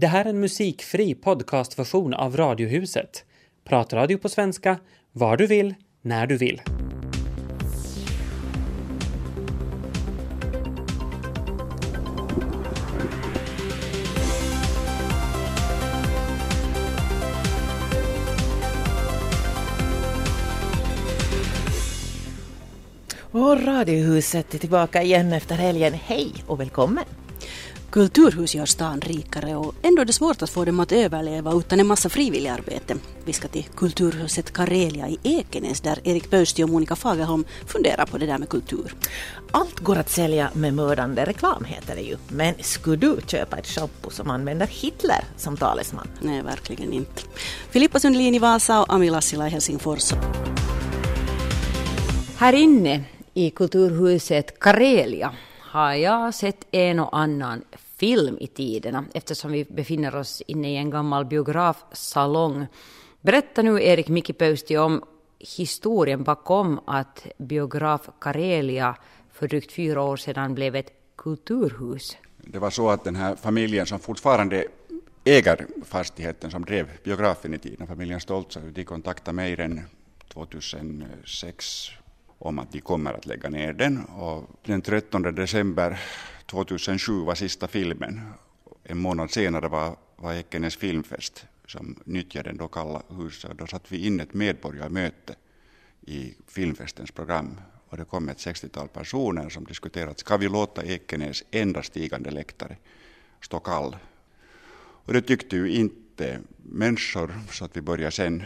Det här är en musikfri podcastversion av Radiohuset. Pratradio på svenska, var du vill, när du vill. Och Radiohuset är tillbaka igen efter helgen. Hej och välkommen! Kulturhus gör stan rikare och ändå är det svårt att få dem att överleva utan en massa frivilligarbete. Vi ska till Kulturhuset Karelia i Ekenäs där Erik Pöysti och Monica Fagerholm funderar på det där med kultur. Allt går att sälja med mördande reklam heter det ju. Men skulle du köpa ett shampoo som använder Hitler som talesman? Nej, verkligen inte. Filippa Sundelin i Vasa och Ami Lassila i Helsingfors. Här inne i Kulturhuset Karelia har jag sett en och annan film i tiderna eftersom vi befinner oss inne i en gammal biografsalong. Berätta nu Erik Mikki Pöysti om historien bakom att biograf Karelia för drygt fyra år sedan blev ett kulturhus. Det var så att den här familjen som fortfarande äger fastigheten som drev biografen i tiden, familjen Stoltz de kontaktade mig redan 2006 om att de kommer att lägga ner den. Och den 13 december 2007 var sista filmen. En månad senare var, var Ekenäs filmfest som nyttjade då Kalla huset. Då satte vi in ett medborgarmöte i filmfestens program och det kom ett 60-tal personer som diskuterade ska vi låta Ekenäs enda stigande läktare stå kall. Och det tyckte ju inte människor så att vi började sen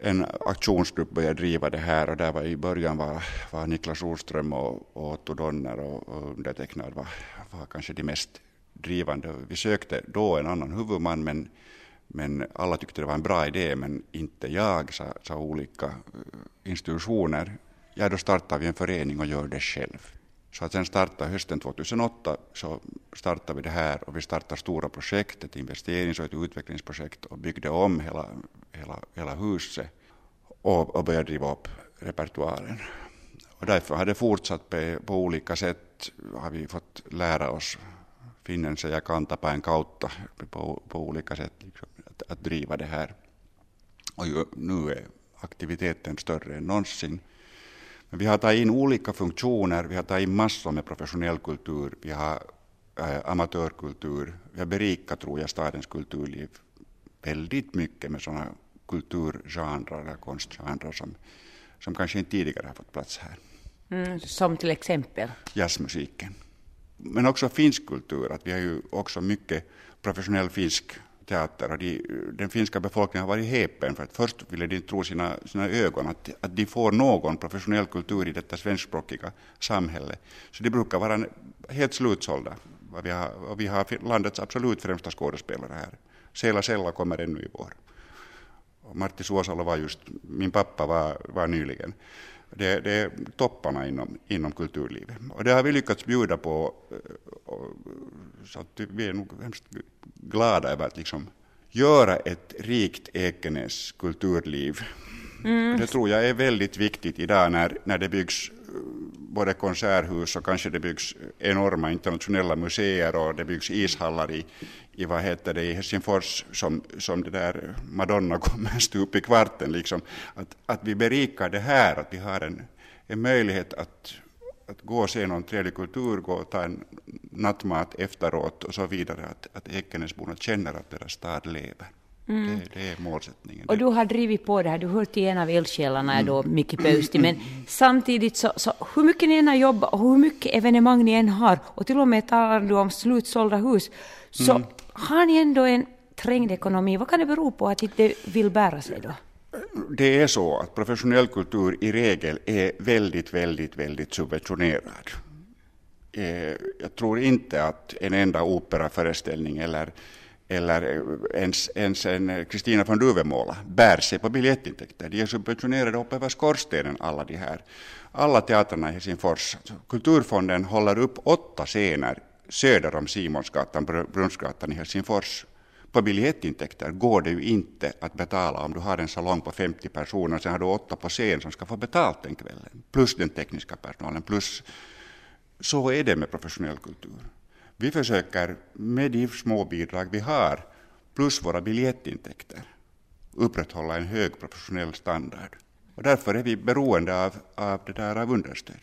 en aktionsgrupp började driva det här och där var i början var, var Niklas Oström och, och Otto Donner och, och undertecknad var, var kanske de mest drivande. Vi sökte då en annan huvudman men, men alla tyckte det var en bra idé men inte jag, sa, sa olika eh, institutioner. Ja, då startar vi en förening och gör det själv. Så att sen startade hösten 2008 så startade vi det här och vi startade stora projekt, ett investerings och ett utvecklingsprojekt och byggde om hela, hela, hela huset och, och började driva upp repertoaren. Och därför har det fortsatt på, på olika sätt, har vi fått lära oss finnen sig ja kantapäin kautta på, på olika sätt liksom, att, att driva det här. Och ju, nu är aktiviteten större än någonsin. Men vi har tagit in olika funktioner, vi har tagit in massor med professionell kultur, vi har äh, amatörkultur, vi har berikat, tror jag, stadens kulturliv väldigt mycket med sådana kulturgenrer eller konstgenrer som, som kanske inte tidigare har fått plats här. Mm, som till exempel? Jazzmusiken. Men också finsk kultur, att vi har ju också mycket professionell finsk teater och de, den finska befolkningen har varit häpen för att först ville de inte tro sina, sina ögon att, att de får någon professionell kultur i detta svenskspråkiga samhälle. Så de brukar vara helt slutsålda. Och vi har, och vi har landets absolut främsta skådespelare här. Sela Sella kommer ännu i vår. Och Martti Suosalo var just, min pappa var, var nyligen. Det, det, är topparna inom, inom kulturlivet. Och det har vi lyckats bjuda på. Så att vi är nog hemskt glada över att liksom göra ett rikt Ekenäs kulturliv. Mm. Det tror jag är väldigt viktigt idag när, när det byggs både konserthus och kanske det byggs enorma internationella museer och det byggs ishallar i, i, vad heter det, i Helsingfors som, som det där Madonna kommer stup i kvarten. Liksom. Att, att vi berikar det här, att vi har en, en möjlighet att, att gå och se någon trevlig kultur, gå och ta en nattmat efteråt och så vidare. Att, att Ekenäsborna känner att deras stad lever. Mm. Det, det, är målsättningen. Och du har drivit på det här, du hör till en av eldsjälarna mm. då, Micke Pöysti, men samtidigt så, så, hur mycket ni än har jobbat och hur mycket evenemang ni än har, och till och med talar du om slutsålda hus, så mm. har ni ändå en trängd ekonomi. Vad kan det bero på att det inte vill bära sig då? Det är så att professionell kultur i regel är väldigt, väldigt, väldigt subventionerad. Eh, jag tror inte att en enda operaföreställning eller eller eh, ens, ens en eh, Kristina från Duvemåla bär sig på biljettintäkter. De är subventionerade upp över skorstenen alla de här. Alla teatrarna i Helsingfors. Kulturfonden håller upp åtta scener söder om Simonsgatan, Brunnsgatan i Helsingfors. På biljettintäkter går det ju inte att betala om du har en salong på 50 personer, sen har du åtta på scen som ska få betalt den kvällen, plus den tekniska personalen, plus så är det med professionell kultur. Vi försöker med de små bidrag vi har plus våra biljettintäkter upprätthålla en hög professionell standard. Och därför är vi beroende av, av, det där av understöd.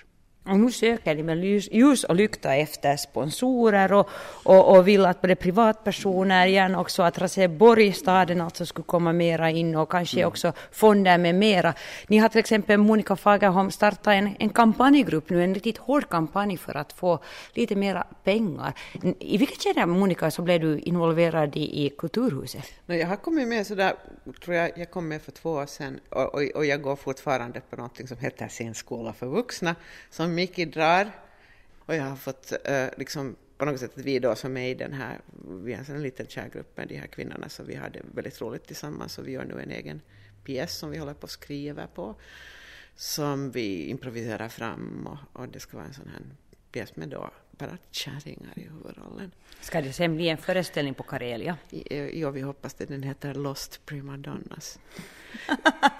Och nu söker de med ljus, och lykta efter sponsorer och, och, och vill att både privatpersoner, gärna också att Raseborg, staden alltså, skulle komma mera in och kanske mm. också fonder med mera. Ni har till exempel Monica Fagerholm startat en, en kampanjgrupp nu, en riktigt hård kampanj för att få lite mera pengar. I vilket skede, Monica, så blev du involverad i, i Kulturhuset? jag har kommit med sådär, tror jag, jag kom med för två år sedan och, och, och jag går fortfarande på något som heter scenskola för vuxna, som Micke drar. Och jag har fått uh, liksom på något sätt vi då som är i den här, vi har en liten kärgrupp med de här kvinnorna så vi hade väldigt roligt tillsammans och vi gör nu en egen pjäs som vi håller på att skriva på som vi improviserar fram och, och det ska vara en sån här pjäs med då bara kärringar i huvudrollen. Ska det sen bli en föreställning på Karelia? Jo, vi hoppas det. Den heter Lost Primadonnas.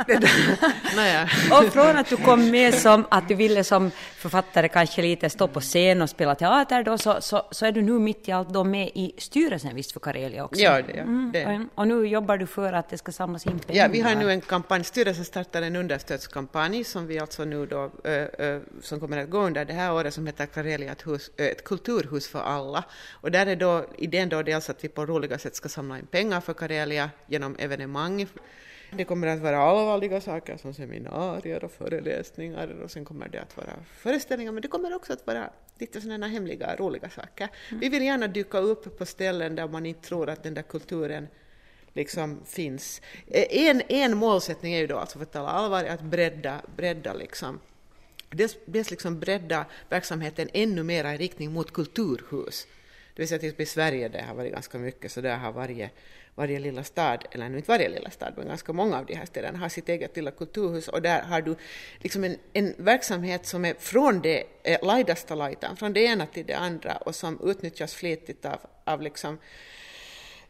och från att du kom med som att du ville som författare kanske lite stå på scen och spela teater då, så, så, så är du nu mitt i allt då med i styrelsen visst för Karelia också? Ja, det, mm. det. Och nu jobbar du för att det ska samlas in pengar? Ja, vi har nu en kampanj, styrelsen startar en understödskampanj som vi alltså nu då, äh, äh, som kommer att gå under det här året som heter Karelia ett, hus, äh, ett kulturhus för alla. Och där är då idén då dels att vi på roliga sätt ska samla in pengar för Karelia genom evenemang det kommer att vara allvarliga saker som seminarier och föreläsningar och sen kommer det att vara föreställningar men det kommer också att vara lite sådana roliga, roliga saker. Mm. Vi vill gärna dyka upp på ställen där man inte tror att den där kulturen liksom finns. Eh, en, en målsättning är ju då, alltså för att tala allvar, att bredda, bredda liksom dels, dels liksom bredda verksamheten ännu mer i riktning mot kulturhus. Det vill säga till i Sverige, det har varit ganska mycket, så där har varje varje lilla stad, eller nu inte varje lilla stad, men ganska många av de här städerna har sitt eget lilla kulturhus och där har du liksom en, en verksamhet som är från det eh, lajdaste laitan, från det ena till det andra och som utnyttjas flitigt av, av liksom,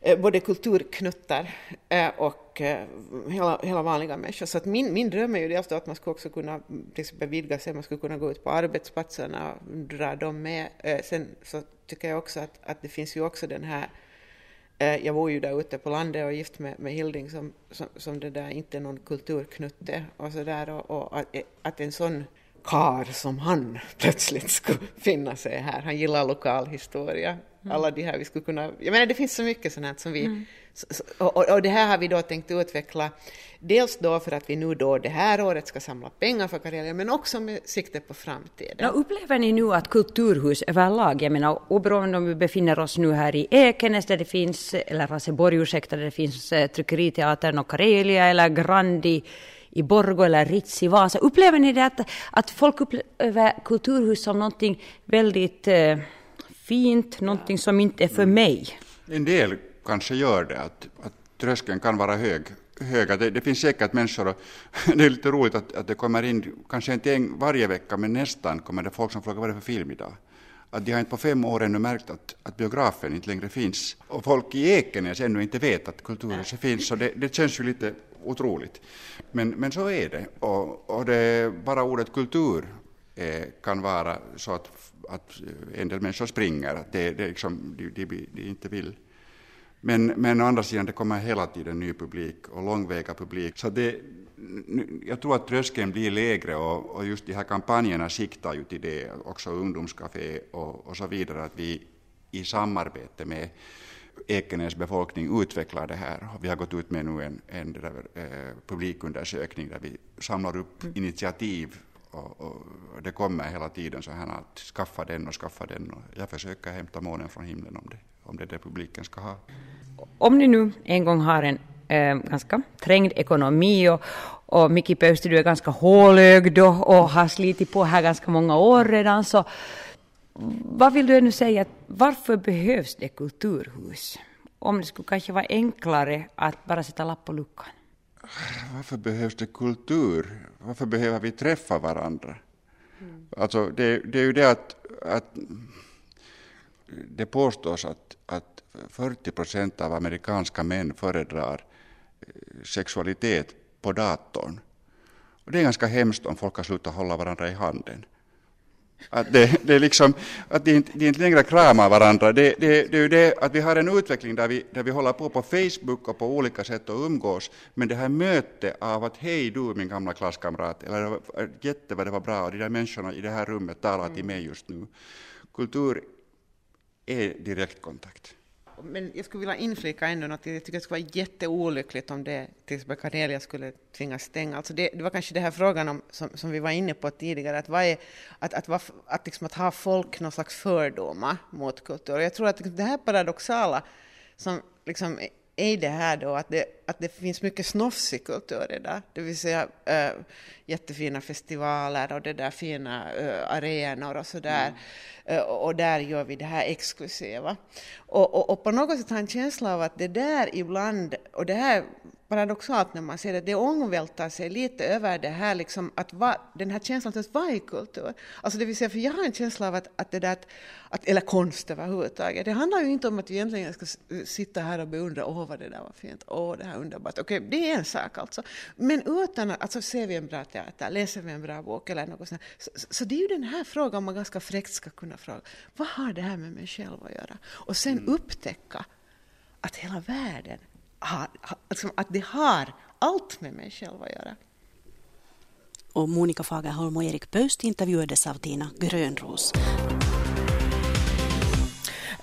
eh, både kulturknuttar eh, och eh, hela, hela vanliga människor. Så att min, min dröm är ju dels att man skulle också kunna mm, till exempel vidga sig, man skulle kunna gå ut på arbetsplatserna och dra dem med. Eh, sen så tycker jag också att, att det finns ju också den här jag bor ju där ute på landet och gift med, med Hilding som, som, som, det där inte är någon kulturknutte och så där och, och att, att, en sån kar som han plötsligt skulle finna sig här. Han gillar lokalhistoria. Mm. Alla de här vi skulle kunna... Jag menar det finns så mycket sånt som vi... Mm. Och, och, det här har vi då tänkt utveckla, dels då för att vi nu då det här året ska samla pengar för Karelia, men också med sikte på framtiden. Ja, upplever ni nu att kulturhus överlag, jag menar oberoende om vi befinner oss nu här i Ekenäs där det finns, eller Raseborg ursäkta, där det finns eh, Tryckeriteatern och Karelia eller Grandi i Borgo eller Ritz i Vasa, upplever ni det att, att folk upplever kulturhus som någonting väldigt eh, fint, någonting som inte är för mig? En del kanske gör det, att, att tröskeln kan vara hög. höga. Det, det finns säkert människor, och det är lite roligt att, att det kommer in, kanske inte en varje vecka, men nästan kommer det folk som frågar vad det är för film idag. Att de har inte på fem år ännu märkt att, att biografen inte längre finns. Och folk i Ekenäs ännu inte vet att kulturhuset finns, så det, det känns ju lite otroligt. Men, men så är det. Och, och det, bara ordet kultur eh, kan vara så att, att en del människor springer, att det, det liksom, de, de, de inte vill men, men å andra sidan, det kommer hela tiden ny publik och långväga publik. Så det, jag tror att tröskeln blir lägre och, och just de här kampanjerna siktar ju till det, också ungdomscafé och, och så vidare, att vi i samarbete med Ekenäs befolkning utvecklar det här. Vi har gått ut med nu en, en där, eh, publikundersökning där vi samlar upp mm. initiativ och, och, det kommer hela tiden så här att skaffa den och skaffa den. Och jag försöker hämta månen från himlen om det, om det är det publiken ska ha. Om ni nu en gång har en eh, ganska trängd ekonomi och, och Micke Pöysti, du är ganska hålögd och, och har slitit på här ganska många år redan, så vad vill du nu säga, varför behövs det kulturhus? Om det skulle kanske vara enklare att bara sätta lapp på luckan? Varför behövs det kultur? Varför behöver vi träffa varandra? Mm. Alltså det, det, är ju det att, att det påstås att, att 40 procent av amerikanska män föredrar eh, sexualitet på datorn. Och det är ganska hemskt om folk har slutat hålla varandra i handen. Att det, det är liksom, att de inte, de inte längre kramar varandra. Det, det, det är ju det att vi har en utveckling där vi, där vi håller på på Facebook och på olika sätt att umgås, men det här mötet av att hej du min gamla klasskamrat, eller jätte vad det var bra, och de där människorna i det här rummet talar till mig just nu. Kultur är direktkontakt. Men jag skulle vilja inflika ännu att Jag tycker det skulle vara jätteolyckligt om det till exempel Karelia skulle tvingas stänga. Alltså det, det var kanske den här frågan om, som, som vi var inne på tidigare, att, vad är, att, att, att, att, liksom att ha folk någon slags fördomar mot kultur. Jag tror att det här paradoxala som liksom är det här då att det, att det finns mycket snofsig kultur i det det vill säga äh, jättefina festivaler och det där fina äh, arenor och sådär. Mm. Äh, och där gör vi det här exklusiva. Och, och, och, på något sätt har en känsla av att det där ibland, och det här paradoxalt när man ser det, det ångvältar sig lite över det här, liksom att va, den här känslan att vad är kultur? Alltså det vill säga, för jag har en känsla av att, att det där, att, eller konst överhuvudtaget, det handlar ju inte om att vi egentligen ska sitta här och beundra, åh vad det där var fint, åh det här är underbart, okej okay, det är en sak alltså. Men utan att, alltså ser vi en bra teater, läser vi en bra bok eller något sånt, så, så, så det är ju den här frågan man ganska fräckt ska kunna fråga, vad har det här med mig själv att göra? Och sen mm. upptäcka att hela världen har, alltså liksom att det har allt med mig själv att göra. Och Monica Fagerholm och Erik Pöst intervjuades av Tina Grönros.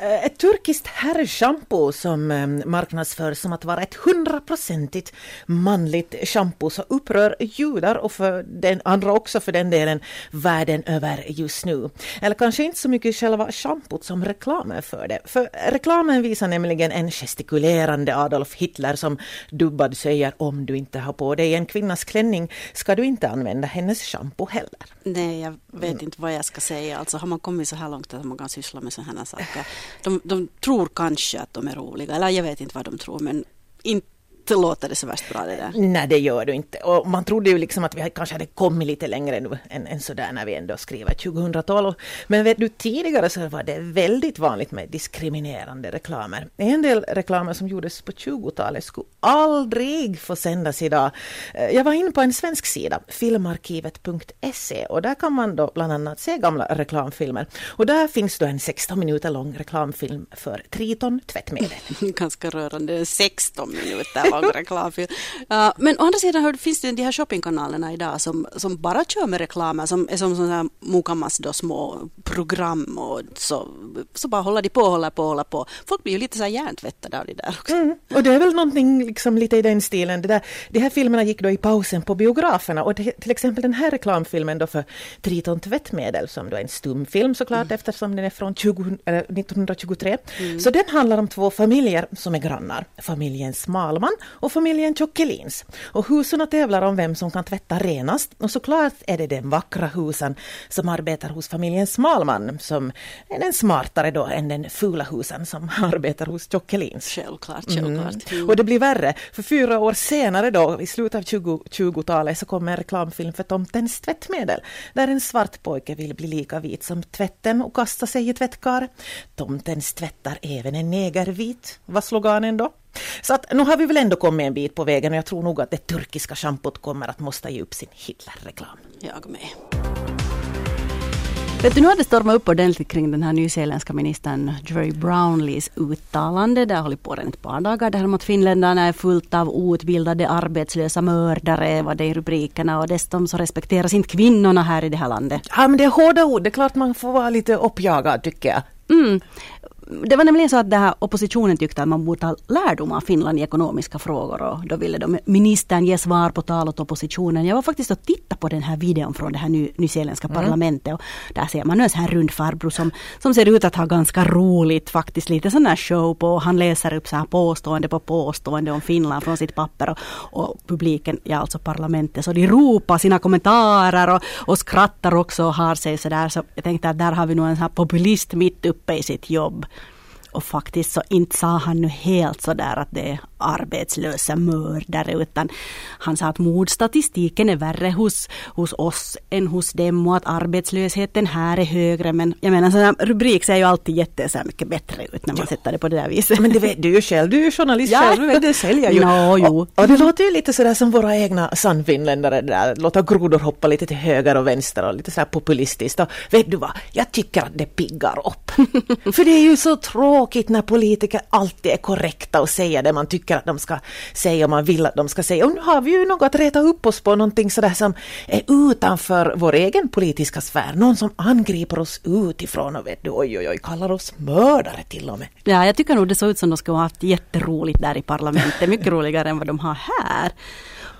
Eh, ett turkiskt herrschampo som eh, marknadsförs som att vara ett hundraprocentigt manligt schampo så upprör judar och för den andra också för den delen världen över just nu. Eller kanske inte så mycket själva schampot som reklamen för det. För reklamen visar nämligen en gestikulerande Adolf Hitler som dubbad säger om du inte har på dig en kvinnas klänning ska du inte använda hennes schampo heller. Nej, jag vet inte vad jag ska säga. Alltså har man kommit så här långt att man kan syssla med sådana här saker de, de tror kanske att de är roliga, eller jag vet inte vad de tror, men inte inte låter det så värst bra det där. Nej, det gör du inte. Och man trodde ju liksom att vi kanske hade kommit lite längre nu än, än sådär när vi ändå skriver 2012. Men vet du, tidigare så var det väldigt vanligt med diskriminerande reklamer. En del reklamer som gjordes på 20-talet skulle aldrig få sändas idag. Eh, jag var inne på en svensk sida, filmarkivet.se och där kan man då bland annat se gamla reklamfilmer. Och där finns då en 16 minuter lång reklamfilm för Triton tvättmedel. Ganska rörande, 16 minuter lång reklamfilm. Uh, men å andra sidan hör, finns det de här shoppingkanalerna idag som, som bara kör med reklamer som är som sådana här Mukamas då små program och så, så bara håller de på, håller på, håller på. Folk blir ju lite så här hjärntvättade av det där också. Mm. Och det är väl någonting liksom lite i den stilen. Det där, de här filmerna gick då i pausen på biograferna och det, till exempel den här reklamfilmen då för Triton tvättmedel som då är en stumfilm såklart mm. eftersom den är från 20, äh, 1923. Mm. Så den handlar om två familjer som är grannar. Familjen Smalman och familjen Tjockelins. Och husen tävlar om vem som kan tvätta renast och såklart är det den vackra husen som arbetar hos familjen Smalman som är den smartare då än den fula husen som arbetar hos Tjockelins. Självklart, självklart. Mm. Och det blir värre, för fyra år senare då, i slutet av 20-talet, så kommer en reklamfilm för Tomtens tvättmedel, där en svart pojke vill bli lika vit som tvätten och kasta sig i tvättkar. Tomtens tvättar även en neger vit, var sloganen då. Så att nu har vi väl ändå kommit en bit på vägen och jag tror nog att det turkiska schampot kommer att måste ge upp sin Hitler-reklam. Jag med. Vet du, nu har det stormat upp ordentligt kring den här nyzeeländska ministern Jerry Brownlees uttalande. Det har hållit på redan ett par dagar. Det här om att finländarna är fullt av outbildade arbetslösa mördare var det i rubrikerna och dessutom så respekteras inte kvinnorna här i det här landet. Ja men det är hårda ord. Det är klart man får vara lite uppjagad tycker jag. Mm det var nämligen så att det här oppositionen tyckte att man borde ta lärdom av Finland i ekonomiska frågor och då ville de ministern ge svar på tal åt oppositionen. Jag var faktiskt och tittade på den här videon från det här ny, nyzeeländska mm. parlamentet och där ser man en sån här rund farbror som, som ser ut att ha ganska roligt faktiskt, lite sån här show på. Han läser upp så här påstående på påstående om Finland från sitt papper och, och publiken, ja alltså parlamentet, så de ropar sina kommentarer och, och skrattar också och har sig sådär. Så jag tänkte att där har vi nog en sån här populist mitt uppe i sitt jobb. Och faktiskt så inte sa han nu helt sådär att det är arbetslösa mördare utan han sa att mordstatistiken är värre hos, hos oss än hos dem och att arbetslösheten här är högre. Men jag menar sådana rubrik ser ju alltid jätte så mycket bättre ut när man ja. sätter det på det där viset. Men det vet du ju själv, du är ju journalist ja. själv, det säljer ju. No, jo. Och, och, det låter ju lite sådär som våra egna sannfinländare där, låta grodor hoppa lite till höger och vänster och lite sådär populistiskt. Och vet du vad, jag tycker att det piggar upp. För det är ju så tråkigt när politiker alltid är korrekta och säger det man tycker att de ska säga och man vill att de ska säga. Och nu har vi ju något att reta upp oss på, någonting sådär som är utanför vår egen politiska sfär. Någon som angriper oss utifrån och vet du, oj oj oj, kallar oss mördare till och med. Ja, jag tycker nog det såg ut som de skulle ha haft jätteroligt där i parlamentet, mycket roligare än vad de har här.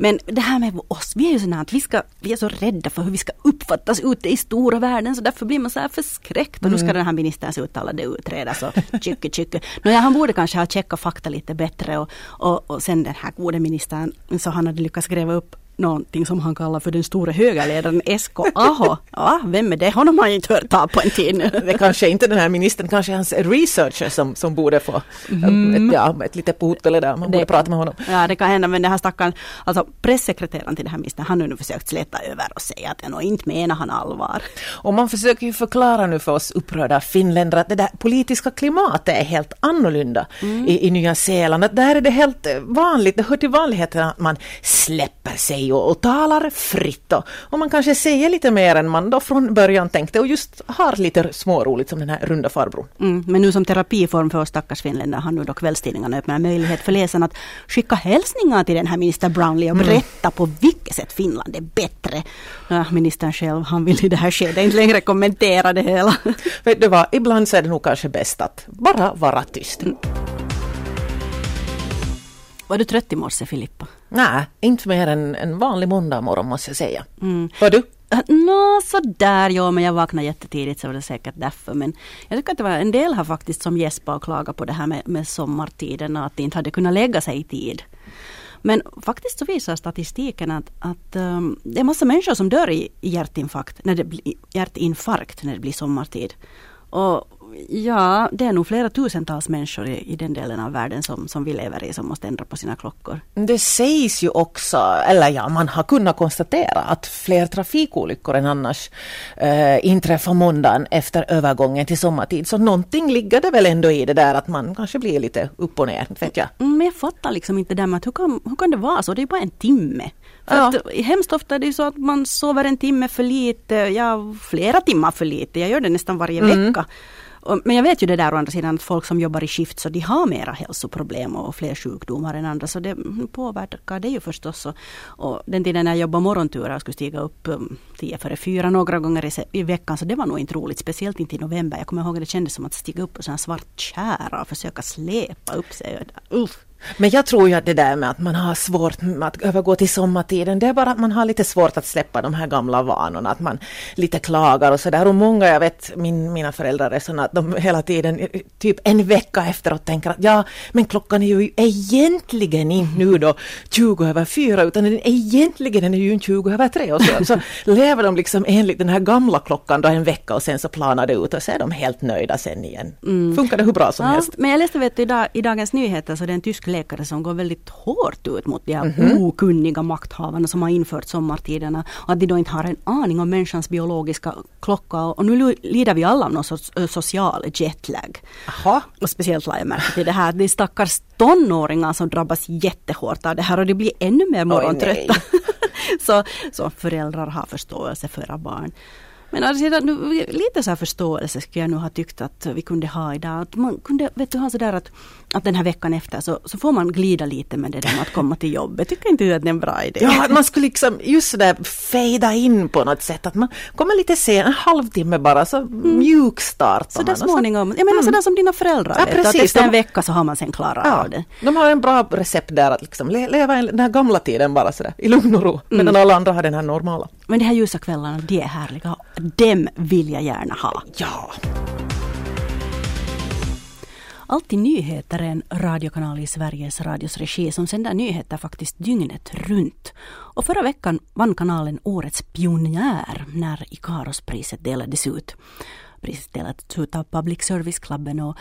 Men det här med oss, vi är ju sådana att vi, ska, vi är så rädda för hur vi ska uppfattas ute i stora världen så därför blir man så här förskräckt. Och nu ska mm. den här ministern se ut alla det utredas och tjycke tjycke. Nåja, han borde kanske ha checkat fakta lite bättre och, och, och sen den här gode ministern så han hade lyckats gräva upp någonting som han kallar för den stora högerledaren Esko Aho. Ja, vem är det? Honom har jag inte hört ta på en tid nu. Det kanske inte den här ministern, kanske hans researcher som, som borde få mm. ett, ja, ett litet potpelle där, man det, borde prata med honom. Ja, det kan hända, men den här stackaren, alltså pressekreteraren till den här ministern, han har nu försökt släta över och säga att nog inte menar han allvar. Och man försöker ju förklara nu för oss upprörda finländare att det där politiska klimatet är helt annorlunda mm. i, i Nya Zeeland. Att där är det helt vanligt, det hör till vanligheten att man släpper sig och, och talar fritt och, och, man kanske säger lite mer än man då från början tänkte och just har lite småroligt som den här runda farbrorn. Mm, men nu som terapiform för oss stackars finländare har nu då kvällstidningarna öppnat möjlighet för läsarna att skicka hälsningar till den här minister Brownlee och mm. berätta mm. på vilket sätt Finland är bättre. Ja, ministern själv, han vill i det här skedet inte längre kommentera det hela. Vet du vad, ibland så är det nog kanske bäst att bara vara tyst. Mm. Var du trött i morse Filippa? Nej, inte mer än en vanlig måndag morgon måste jag säga. Mm. Var du? Äh, nå, sådär, ja, men jag vaknade jättetidigt så var det säkert därför. Men jag tycker att det var en del har faktiskt som gäspade och klagade på det här med, med sommartiden att de inte hade kunnat lägga sig i tid. Men faktiskt så visar statistiken att, att um, det är massa människor som dör i hjärtinfarkt när det blir, hjärtinfarkt när det blir sommartid. Och Ja, det är nog flera tusentals människor i, i, den delen av världen som, som vi lever i som måste ändra på sina klockor. Det sägs ju också, eller ja, man har kunnat konstatera att fler trafikolyckor än annars eh, inträffar måndagen efter övergången till sommartid. Så någonting ligger det väl ändå i det där att man kanske blir lite upp och ner, vet jag. Mm, men jag fattar liksom inte det med att hur kan, hur kan det vara så? Det är bara en timme. För ja. att, hemskt ofta är det så att man sover en timme för lite, ja flera timmar för lite. Jag gör det nästan varje mm. vecka. Men jag vet ju det där å andra sidan att folk som jobbar i skift så de har mera hälsoproblem och fler sjukdomar än andra. Så det påverkar det ju förstås. Och, och den tiden när jag jobbade morgonturer och skulle stiga upp um, tio före fyra några gånger i, i, veckan. Så det var nog inte roligt. Speciellt inte i november. Jag kommer ihåg att det kändes som att stiga upp på en svart kära och försöka släpa upp sig. Uff. Men jag tror ju att det där med att man har svårt att övergå till sommartiden, det är bara att man har lite svårt att släppa de här gamla vanorna, att man lite klagar och sådär. Och många, jag vet, min, mina föräldrar är sådana att de hela tiden, typ en vecka efteråt tänker att ja, men klockan är ju egentligen inte nu då 20 över 4, utan den egentligen är ju 20 över 3. Och så, så lever de liksom enligt den här gamla klockan då en vecka och sen så planar det ut och så är de helt nöjda sen igen. Mm. Funkar det hur bra som ja, helst. Men jag läste vet du, idag, i Dagens Nyheter så det är en tysk läkare som går väldigt hårt ut mot de här mm -hmm. okunniga makthavarna som har infört sommartiderna. Och att de då inte har en aning om människans biologiska klocka. Och nu lider vi alla av någon sorts social jetlag. Aha. Och speciellt la jag märke till det här, de stackars tonåringar som drabbas jättehårt av det här och de blir ännu mer morgontrötta. så, så föräldrar har förståelse för era barn. Men alltså, lite så här förståelse skulle jag nu ha tyckt att vi kunde ha idag. Att man kunde vet du, ha sådär att, att den här veckan efter så, så får man glida lite med det där med att komma till jobbet. Tycker inte du att det är en bra idé? Ja, att man skulle liksom just sådär fejda in på något sätt. Att man kommer lite sen, en halvtimme bara, så mm. så man. Så småningom. Jag menar mm. sådär som dina föräldrar ja, vet, Att efter en vecka så har man sen klarat ja, av det. De har en bra recept där att liksom leva den här gamla tiden bara sådär i lugn och ro. Mm. Medan alla andra har den här normala. Men de här ljusa kvällarna, de är härliga. Dem vill jag gärna ha. Ja. Alltid nyheter är en radiokanal i Sveriges Radios regi som sänder nyheter faktiskt dygnet runt. Och förra veckan vann kanalen Årets pionjär när Ikaros-priset delades ut. Priset delades ut av Public Service-klubben och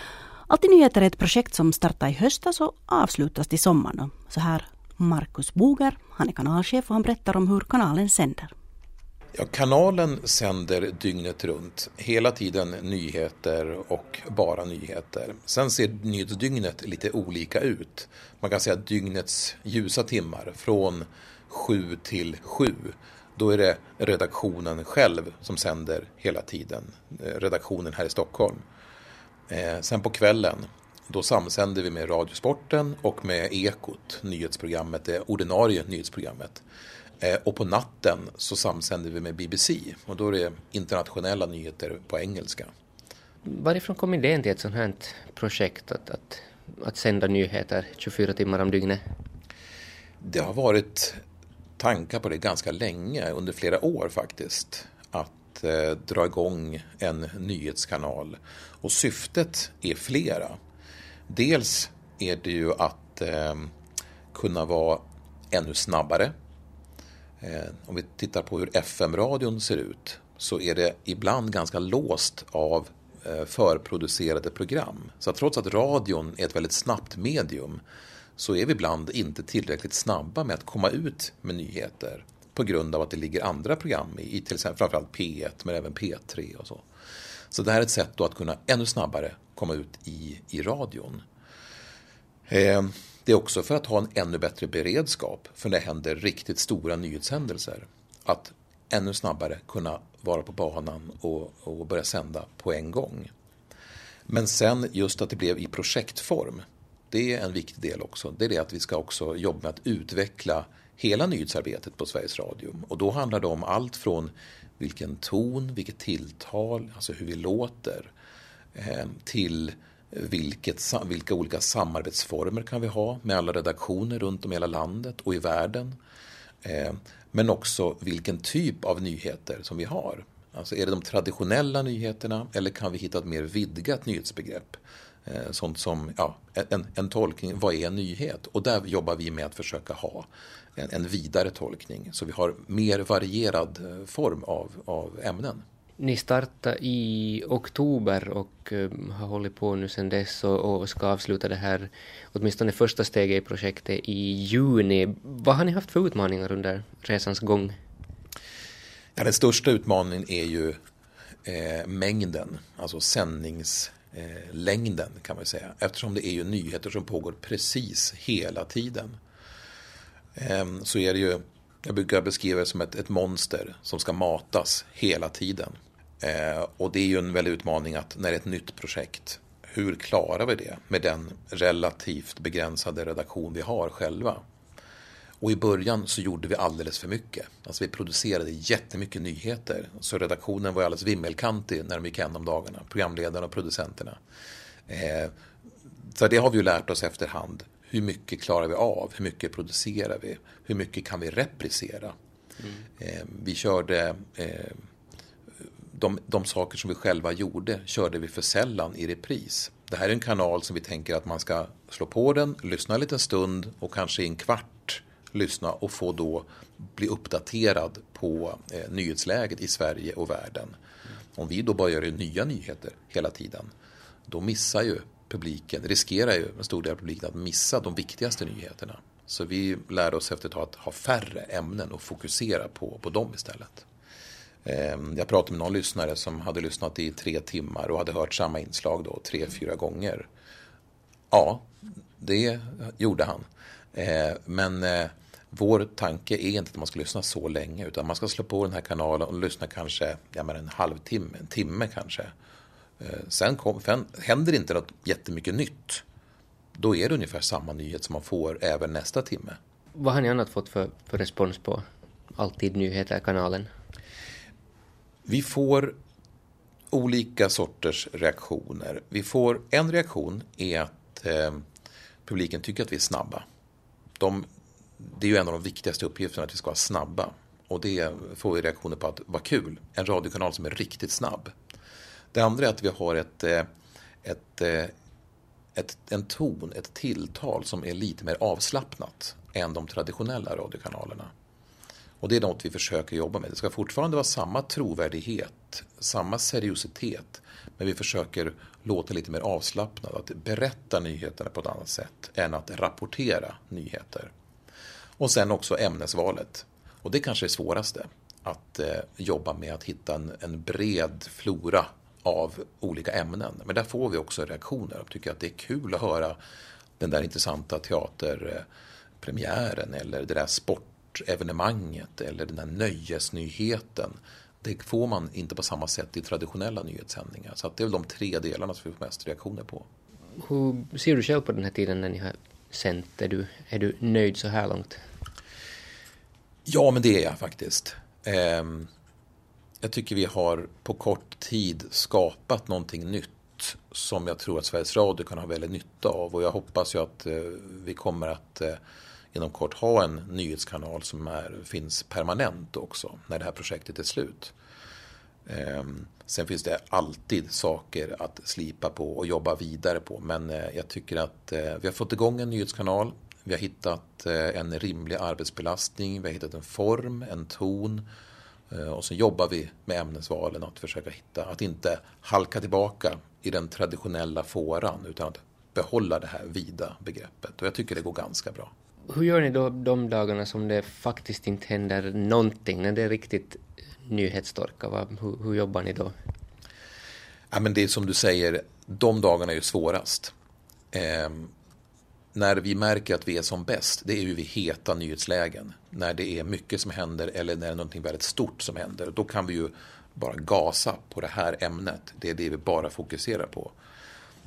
Alltid nyheter är ett projekt som startar i höstas och avslutas till sommaren. Så här Markus Boger, han är kanalchef och han berättar om hur kanalen sänder. Ja, kanalen sänder dygnet runt, hela tiden nyheter och bara nyheter. Sen ser nyhetsdygnet lite olika ut. Man kan säga dygnets ljusa timmar från sju till sju. Då är det redaktionen själv som sänder hela tiden, eh, redaktionen här i Stockholm. Eh, sen på kvällen, då samsänder vi med Radiosporten och med Ekot, nyhetsprogrammet, det ordinarie nyhetsprogrammet. Eh, och på natten så samsänder vi med BBC och då är det internationella nyheter på engelska. Varifrån kom idén till ett sånt här projekt att, att, att sända nyheter 24 timmar om dygnet? Det har varit tankar på det ganska länge, under flera år faktiskt. Att eh, dra igång en nyhetskanal. Och syftet är flera. Dels är det ju att eh, kunna vara ännu snabbare Eh, om vi tittar på hur FM-radion ser ut så är det ibland ganska låst av eh, förproducerade program. Så att trots att radion är ett väldigt snabbt medium så är vi ibland inte tillräckligt snabba med att komma ut med nyheter på grund av att det ligger andra program i, till exempel framförallt P1 men även P3 och så. Så det här är ett sätt då att kunna ännu snabbare komma ut i, i radion. Eh, det är också för att ha en ännu bättre beredskap för när det händer riktigt stora nyhetshändelser. Att ännu snabbare kunna vara på banan och, och börja sända på en gång. Men sen just att det blev i projektform. Det är en viktig del också. Det är det att vi ska också jobba med att utveckla hela nyhetsarbetet på Sveriges Radio. Och då handlar det om allt från vilken ton, vilket tilltal, alltså hur vi låter, eh, till vilket, vilka olika samarbetsformer kan vi ha med alla redaktioner runt om i hela landet och i världen. Eh, men också vilken typ av nyheter som vi har. Alltså är det de traditionella nyheterna eller kan vi hitta ett mer vidgat nyhetsbegrepp? Eh, sånt som ja, en, en tolkning, vad är en nyhet? Och där jobbar vi med att försöka ha en, en vidare tolkning så vi har mer varierad eh, form av, av ämnen. Ni startade i oktober och eh, har hållit på nu sedan dess och, och, ska avsluta det här, åtminstone första steget i projektet i juni. Vad har ni haft för utmaningar under resans gång? Ja, den största utmaningen är ju eh, mängden, alltså sändningslängden eh, kan man säga. Eftersom det är ju nyheter som pågår precis hela tiden. Eh, så är det ju jag brukar beskriva det som ett, ett monster som ska matas hela tiden. Eh, och det är ju en väldig utmaning att när det är ett nytt projekt, hur klarar vi det med den relativt begränsade redaktion vi har själva? Och i början så gjorde vi alldeles för mycket. Alltså vi producerade jättemycket nyheter. Så redaktionen var alldeles vimmelkantig när de gick hem om dagarna. Programledarna och producenterna. Eh, så det har vi ju lärt oss efterhand. Hur mycket klarar vi av? Hur mycket producerar vi? Hur mycket kan vi reprisera? Mm. Eh, vi körde eh, de, de saker som vi själva gjorde körde vi för sällan i repris. Det här är en kanal som vi tänker att man ska slå på den, lyssna en liten stund och kanske i en kvart lyssna och få då bli uppdaterad på eh, nyhetsläget i Sverige och världen. Om vi då bara gör nya nyheter hela tiden, då missar ju publiken, riskerar ju en stor del av publiken att missa de viktigaste nyheterna. Så vi lär oss efter ett tag att ha färre ämnen och fokusera på, på dem istället. Ehm, jag pratade med någon lyssnare som hade lyssnat i tre timmar och hade hört samma inslag då tre, fyra gånger. Ja, det gjorde han. Ehm, men eh, vår tanke är inte att man ska lyssna så länge utan man ska slå på den här kanalen och lyssna kanske ja, men en halvtimme, en timme kanske. Ehm, sen, kom, sen händer inte något jättemycket nytt. Då är det ungefär samma nyhet som man får även nästa timme. Vad har ni annat fått för, för respons på Alltid Nyheter-kanalen? Vi får olika sorters reaktioner. Vi får, en reaktion är att eh, publiken tycker att vi är snabba. De, det är ju en av de viktigaste uppgifterna att vi ska vara snabba. Och det får vi reaktioner på att vad kul, en radiokanal som är riktigt snabb. Det andra är att vi har ett, eh, ett, eh, ett, en ton, ett tilltal som är lite mer avslappnat än de traditionella radiokanalerna. Och det är något vi försöker jobba med. Det ska fortfarande vara samma trovärdighet, samma seriositet. Men vi försöker låta lite mer avslappnad, att berätta nyheterna på ett annat sätt än att rapportera nyheter. Och sen också ämnesvalet. Och det kanske är det svåraste, att eh, jobba med att hitta en, en, bred flora av olika ämnen. Men där får vi också reaktioner. De tycker att det är kul att höra den där intressanta teaterpremiären eller det där sportevenemanget eller den där nöjesnyheten. Det får man inte på samma sätt i traditionella nyhetssändningar. Så det är väl de tre delarna som vi får mest reaktioner på. Hur ser du själv på den här tiden när ni har sänt? Är du, är du nöjd så här långt? Ja, men det är jag faktiskt. Ehm, jag tycker vi har på kort tid skapat någonting nytt som jag tror att Sveriges Radio kan ha väldigt nytta av och jag hoppas ju att eh, vi kommer att eh, inom kort ha en nyhetskanal som är, finns permanent också när det här projektet är slut. Ehm, sen finns det alltid saker att slipa på och jobba vidare på men eh, jag tycker att eh, vi har fått igång en nyhetskanal. Vi har hittat eh, en rimlig arbetsbelastning, vi har hittat en form, en ton och så jobbar vi med ämnesvalen att försöka hitta, att inte halka tillbaka i den traditionella fåran utan att behålla det här vida begreppet. Och jag tycker det går ganska bra. Hur gör ni då de dagarna som det faktiskt inte händer någonting, när det är riktigt nyhetstorka? Hur, hur jobbar ni då? Ja, men det är som du säger, de dagarna är ju svårast. Eh, när vi märker att vi är som bäst, det är ju vid heta nyhetslägen. När det är mycket som händer eller när det är någonting väldigt stort som händer. Då kan vi ju bara gasa på det här ämnet. Det är det vi bara fokuserar på.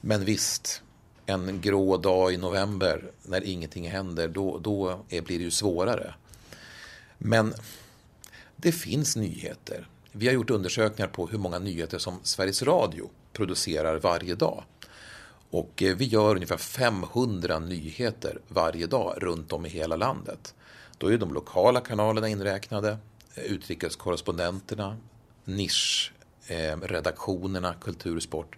Men visst, en grå dag i november när ingenting händer, då, då är, blir det ju svårare. Men det finns nyheter. Vi har gjort undersökningar på hur många nyheter som Sveriges Radio producerar varje dag. Och eh, vi gör ungefär 500 nyheter varje dag runt om i hela landet. Då är de lokala kanalerna inräknade, eh, utrikeskorrespondenterna, nischredaktionerna, eh, kultursport.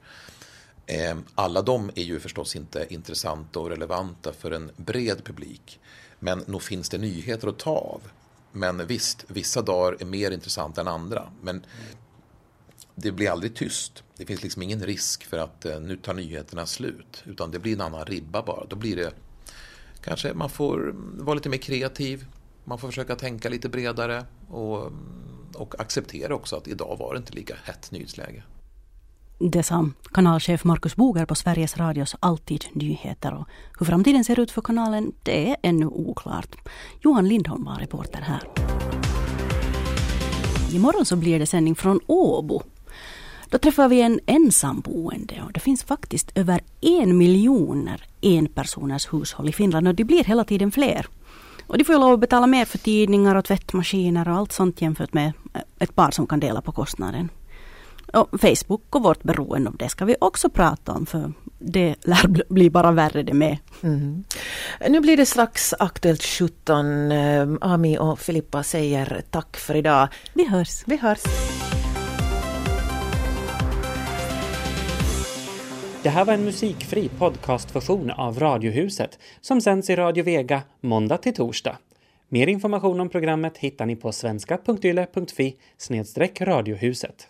Ehm, alla de är ju förstås inte intressanta och relevanta för en bred publik. Men nog finns det nyheter att ta av. Men visst, vissa dagar är mer intressanta än andra. Men det blir aldrig tyst. Det finns liksom ingen risk för att eh, nu tar nyheterna slut. Utan det blir en annan ribba bara. Då blir det kanske man får vara lite mer kreativ. Man får försöka tänka lite bredare och, och acceptera också att idag var det inte lika hett nyhetsläge. Det sa kanalchef Markus Boger på Sveriges Radios Alltid nyheter. Och hur framtiden ser ut för kanalen, det är ännu oklart. Johan Lindholm var reporter här. Imorgon så blir det sändning från Åbo då träffar vi en ensamboende och det finns faktiskt över en miljoner enpersoners hushåll i Finland och de blir hela tiden fler. Och de får ju lov att betala mer för tidningar och tvättmaskiner och allt sånt jämfört med ett par som kan dela på kostnaden. Och Facebook och vårt beroende av det ska vi också prata om för det lär bli bara värre det med. Mm. Nu blir det strax Aktuellt 17. Eh, Ami och Filippa säger tack för idag. Vi hörs. Vi hörs. Det här var en musikfri podcastversion av Radiohuset som sänds i Radio Vega måndag till torsdag. Mer information om programmet hittar ni på svenska.yle.fi radiohuset.